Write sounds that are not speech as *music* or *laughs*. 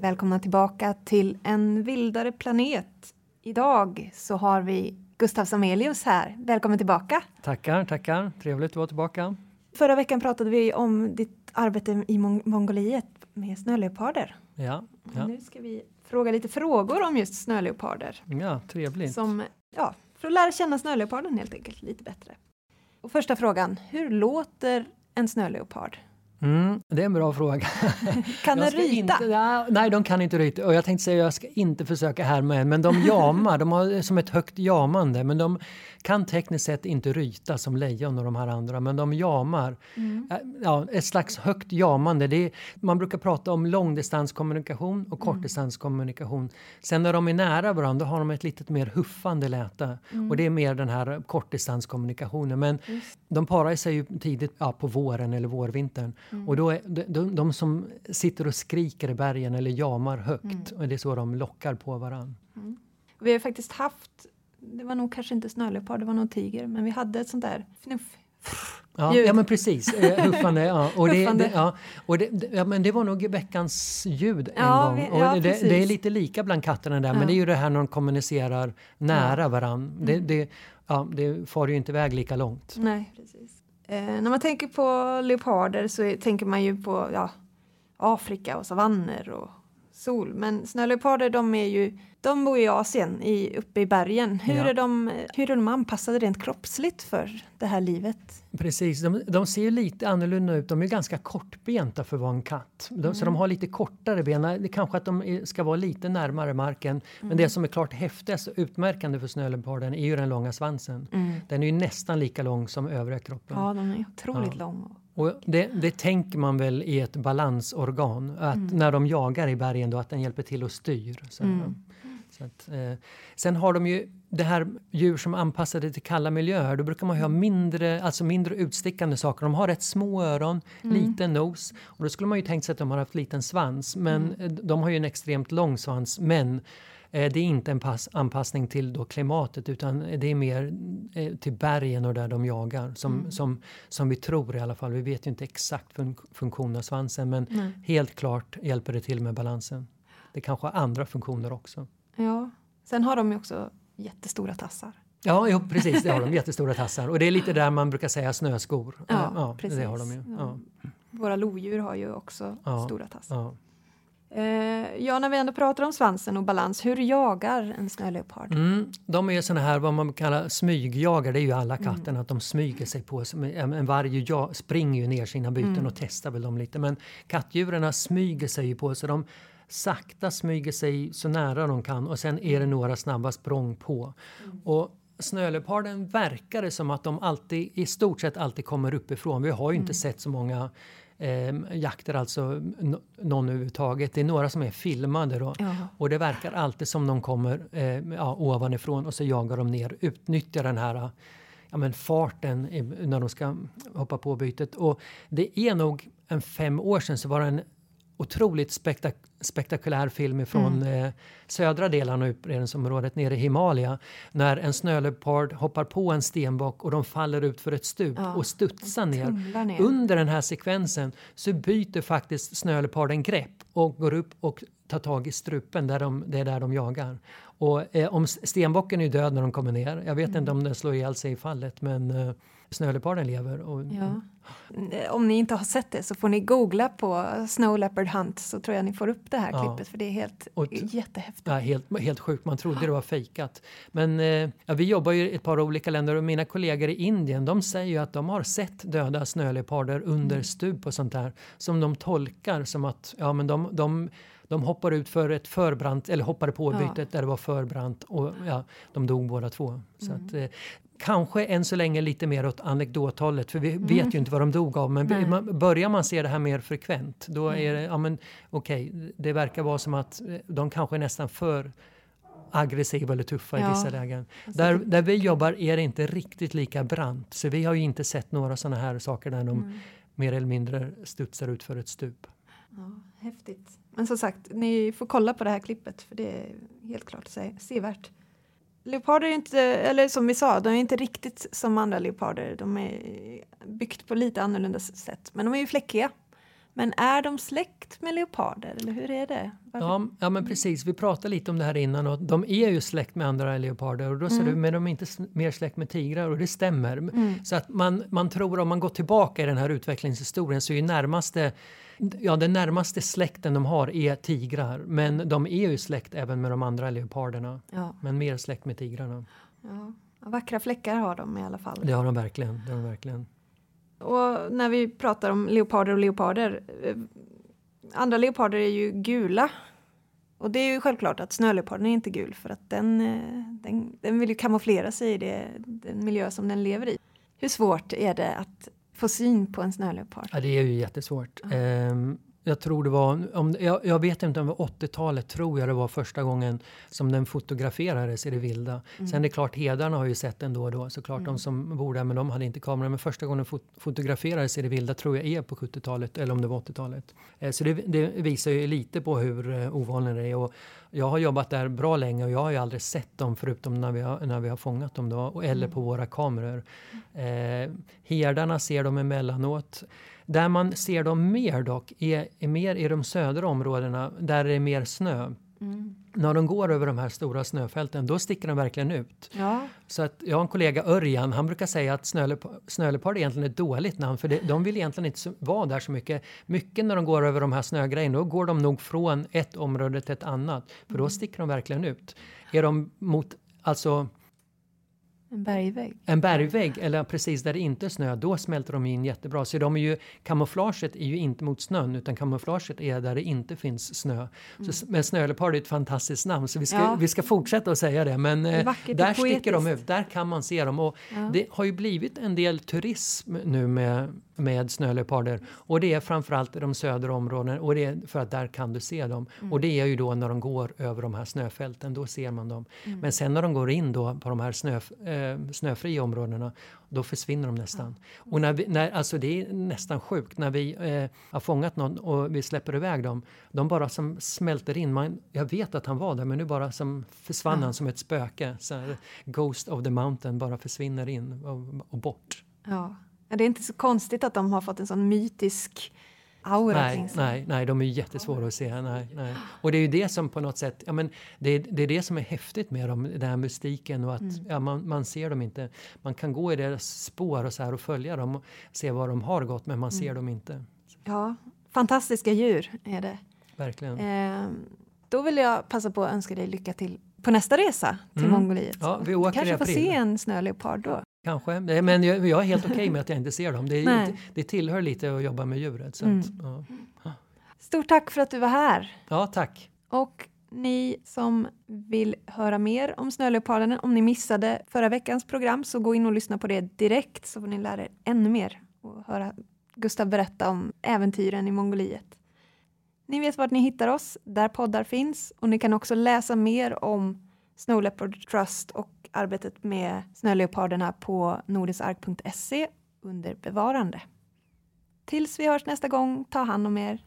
Välkomna tillbaka till En vildare planet. Idag så har vi Gustav Samelius här. Välkommen tillbaka. Tackar, tackar. Trevligt att vara tillbaka. Förra veckan pratade vi om ditt arbete i Mong Mongoliet med snöleoparder. Ja, ja. Nu ska vi fråga lite frågor om just snöleoparder. ja trevligt. Som, ja, för att lära känna snöleoparden helt enkelt lite bättre. Och första frågan, hur låter en snöleopard? Mm, det är en bra fråga. *laughs* Kan ska ryta? Inte, nej, de kan inte ryta. Och jag tänkte säga jag ska inte försöka härma en, men de jamar. de har som ett högt jamande. Men de kan tekniskt sett inte ryta som lejon och de här andra, men de jamar. Mm. Ja, ett slags högt jamande. Det är, man brukar prata om långdistanskommunikation och kortdistanskommunikation. Sen när de är nära varandra har de ett lite mer huffande läte. Och det är mer den här kortdistanskommunikationen. Men de parar sig ju tidigt ja, på våren eller vårvintern. Och då är de, de, de som sitter och skriker i bergen eller jamar högt. Och det är så de lockar på varandra. Vi har faktiskt haft, det var nog kanske inte snöleopard, det var nog tiger, men vi hade ett sånt där fnuff. Ja, ja men precis. Eh, huffande. Ja. Och, det, det, ja. och det, det, ja, men det var nog veckans ljud en Ja, gång. vi- och ja, det, precis. det är lite lika bland katterna där, men det är ju det här när de kommunicerar nära varann. Det, Mm. det, ja, det far ju inte iväg lika långt. Nej, precis. Eh, när man tänker på leoparder så är, tänker man ju på ja, Afrika och savanner och sol. Men snöleoparder de är ju, de bor i Asien, i, uppe i bergen. Hur, Ja. är de, hur är de anpassade rent kroppsligt för det här livet? Precis, de, de ser ju lite annorlunda ut. De är ganska kortbenta för att vara en katt. De, Så de har lite kortare ben. Det kanske att de ska vara lite närmare marken. Men det som är klart häftigast och utmärkande för snöleoparden är ju den långa svansen. Den är ju nästan lika lång som övriga kroppen. Ja, de är otroligt Ja. långa. Och det, det tänker man väl i ett balansorgan. Att Mm. när de jagar i bergen då att den hjälper till och styr. Så, Mm. så att, eh, sen har de ju det här djur som är anpassade till kalla miljöer. Då brukar man ju ha Mm. mindre, alltså mindre utstickande saker. De har rätt små öron, Mm. liten nos. Och då skulle man ju tänkt sig att de har haft liten svans. Men Mm. de har ju en extremt lång svans. Men det är inte en pass, anpassning till då klimatet utan det är mer eh, till bergen och där de jagar. Som, Mm. som, som vi tror i alla fall. Vi vet ju inte exakt fun funktion av svansen men Nej. helt klart hjälper det till med balansen. Det kanske har andra funktioner också. Ja. Sen har de ju också jättestora tassar. Ja, jo, precis. Det har de. Jättestora tassar. Och det är lite där man brukar säga snöskor. Ja, ja precis. det har de ju. Ja, Våra lodjur har ju också Ja. stora tassar. Ja. Eh, ja, när vi ändå pratar om svansen och balans, hur jagar en snöleopard? Mm, de är såna här vad man kallar smygjagare. Det är ju alla Mm. katterna att de smyger sig på. En, varg ja, springer ju ner sina byten Mm. och testar väl dem lite. Men kattdjuren smyger sig ju på så de sakta smyger sig så nära de kan och sen är det några snabba språng på. Mm. Och snöleoparden verkar det som att de alltid, i stort sett alltid kommer uppifrån. Vi har ju Mm. inte sett så många eh, jakter, alltså någon överhuvudtaget. Det är några som är filmade då. Ja. Och det verkar alltid som de kommer eh, ja, ovanifrån och så jagar de ner, utnyttjar den här ja, men farten när de ska hoppa på bytet. Och det är nog en fem år sedan så var det en otroligt spektak spektakulär film från eh, södra delen av utbredningsområdet nere i Himalaya när en snöleopard hoppar på en stenbock och de faller ut för ett stup Ja, och studsar ner. ner. Under den här sekvensen så byter faktiskt snöleoparden grepp och går upp och tar tag i strupen, där de, det är där de jagar. Och eh, om stenbocken är död när de kommer ner, jag vet Mm. inte om den slår ihjäl sig i fallet, men eh, snöleoparden lever. Och, Ja. Eh, Om ni inte har sett det så får ni googla på Snow Leopard Hunt så tror jag ni får upp det här Ja. klippet för det är helt Och jättehäftigt. Ja, helt, helt sjukt, man trodde det var fejkat. Men eh, ja, vi jobbar ju i ett par olika länder och mina kollegor i Indien de säger ju att de har sett döda snöleoparder under Mm. stup och sånt där som de tolkar som att ja, men de, de, de hoppar ut för ett förbrant, eller hoppade på Ja. bytet där det var förbrant och ja, de dog båda två. Så Mm. att, eh, Kanske än så länge lite mer åt anekdothållet för vi vet ju inte vad de dog av men Mm. Nej. man, börjar man se det här mer frekvent då är det, ja men okej, det verkar vara som att eh, de kanske är nästan för aggressiva eller tuffa i Ja. vissa lägen. Alltså, Där, där vi jobbar är det inte riktigt lika brant så vi har ju inte sett några sådana här saker där de Mm. mer eller mindre studsar ut för ett stup. Ja, häftigt. Men som sagt, ni får kolla på det här klippet för det är helt klart se- sevärt. Leoparder är inte, eller som vi sa, de är inte riktigt som andra leoparder. De är byggt på lite annorlunda sätt, men de är ju fläckiga. Men är de släkt med leoparder eller hur är det? Ja, ja, men precis. Vi pratade lite om det här innan och de är ju släkt med andra leoparder och då mm. du, men de är inte mer släkt med tigrar och det stämmer. Mm. Så att man, man tror om man går tillbaka i den här utvecklingshistorien så är ju närmaste Ja, den närmaste släkten de har är tigrar, men de är ju släkt även med de andra leoparderna. Ja. Men mer släkt med tigrarna. Ja. Vackra fläckar har de i alla fall. Det har de verkligen. Det har de verkligen. Och när vi pratar om leoparder och leoparder. Eh, andra leoparder är ju gula. Och det är ju självklart att snöleoparden är inte gul för att den, eh, den, den vill ju kamouflera sig i det, den miljö som den lever i. Hur svårt är det att få syn på en snöleopard? Ja, det är ju jättesvårt. Ja. Ehm, jag tror det var, om, jag, jag vet inte om det var 80-talet, tror jag det var första gången som den fotograferades i det vilda. Mm. Sen är det klart, hedarna har ju sett den då och då, såklart mm. de som bor där, men de hade inte kamera. Men första gången fot fotograferades i det vilda tror jag är på 70-talet, eller om det var 80-talet. Eh, så det, det, visar ju lite på hur eh, ovanligt det är. Och jag har jobbat där bra länge och jag har ju aldrig sett dem förutom när vi har, när vi har fångat dem då, eller mm. på våra kameror. Eh, herdarna ser dem emellanåt. Där man ser dem mer dock är, är mer i de södra områdena där det är mer snö. Mm. När de går över de här stora snöfälten, då sticker de verkligen ut. Ja. Så att jag har en kollega, Örjan, han brukar säga att snöleopard egentligen är ett dåligt namn för det, de vill egentligen inte vara där så mycket. Mycket när de går över de här snögrejerna, då går de nog från ett område till ett annat. För då mm. sticker de verkligen ut. Är de mot, alltså en bergvägg? En bergvägg, eller precis där det inte är snö, då smälter de in jättebra. Så de är ju, kamouflaget är ju inte mot snön, utan kamouflaget är där det inte finns snö. Mm. Så, men snöleopard är ett fantastiskt namn, så vi ska, ja. vi ska fortsätta att säga det. Men det eh, där sticker de ut, där kan man se dem. Och ja. Det har ju blivit en del turism nu med med snöleoparder. Och det är framförallt de södra områdena och det är för att där kan du se dem. Mm. Och det är ju då när de går över de här snöfälten, då ser man dem. Mm. Men sen när de går in då på de här snö, eh, snöfria områdena, då försvinner de nästan. Ja. Och när vi, när, alltså det är nästan sjukt när vi eh, har fångat någon och vi släpper iväg dem. De bara som smälter in. Man, jag vet att han var där men nu bara som försvann ja. han som ett spöke. Så här, Ghost of the mountain bara försvinner in och, och bort. Ja. Det är inte så konstigt att de har fått en sån mytisk aura nej, Nej, nej, de är jättesvåra att se. Nej, nej. Och det är ju det som på något sätt, ja, men det, det är det som är häftigt med dem, den här mystiken och att mm. ja, man, man ser dem inte. Man kan gå i deras spår och, så här och följa dem och se var de har gått men man ser mm. dem inte. Ja, fantastiska djur är det. Verkligen. Eh, då vill jag passa på att önska dig lycka till på nästa resa till mm. Mongoliet. Ja, vi åker du kanske får se en snöleopard då? Kanske, men jag, jag är helt okej okay med att jag inte ser dem. Det, det tillhör lite att jobba med djuret. Så mm. att, ja. Stort tack för att du var här. Ja, tack. Och ni som vill höra mer om snöleoparden, om ni missade förra veckans program så gå in och lyssna på det direkt så får ni lära er ännu mer och höra Gustav berätta om äventyren i Mongoliet. Ni vet vart ni hittar oss, där poddar finns och ni kan också läsa mer om Snow Leopard Trust och arbetet med snöleoparderna på nordensark.se under bevarande. Tills vi hörs nästa gång, ta hand om er.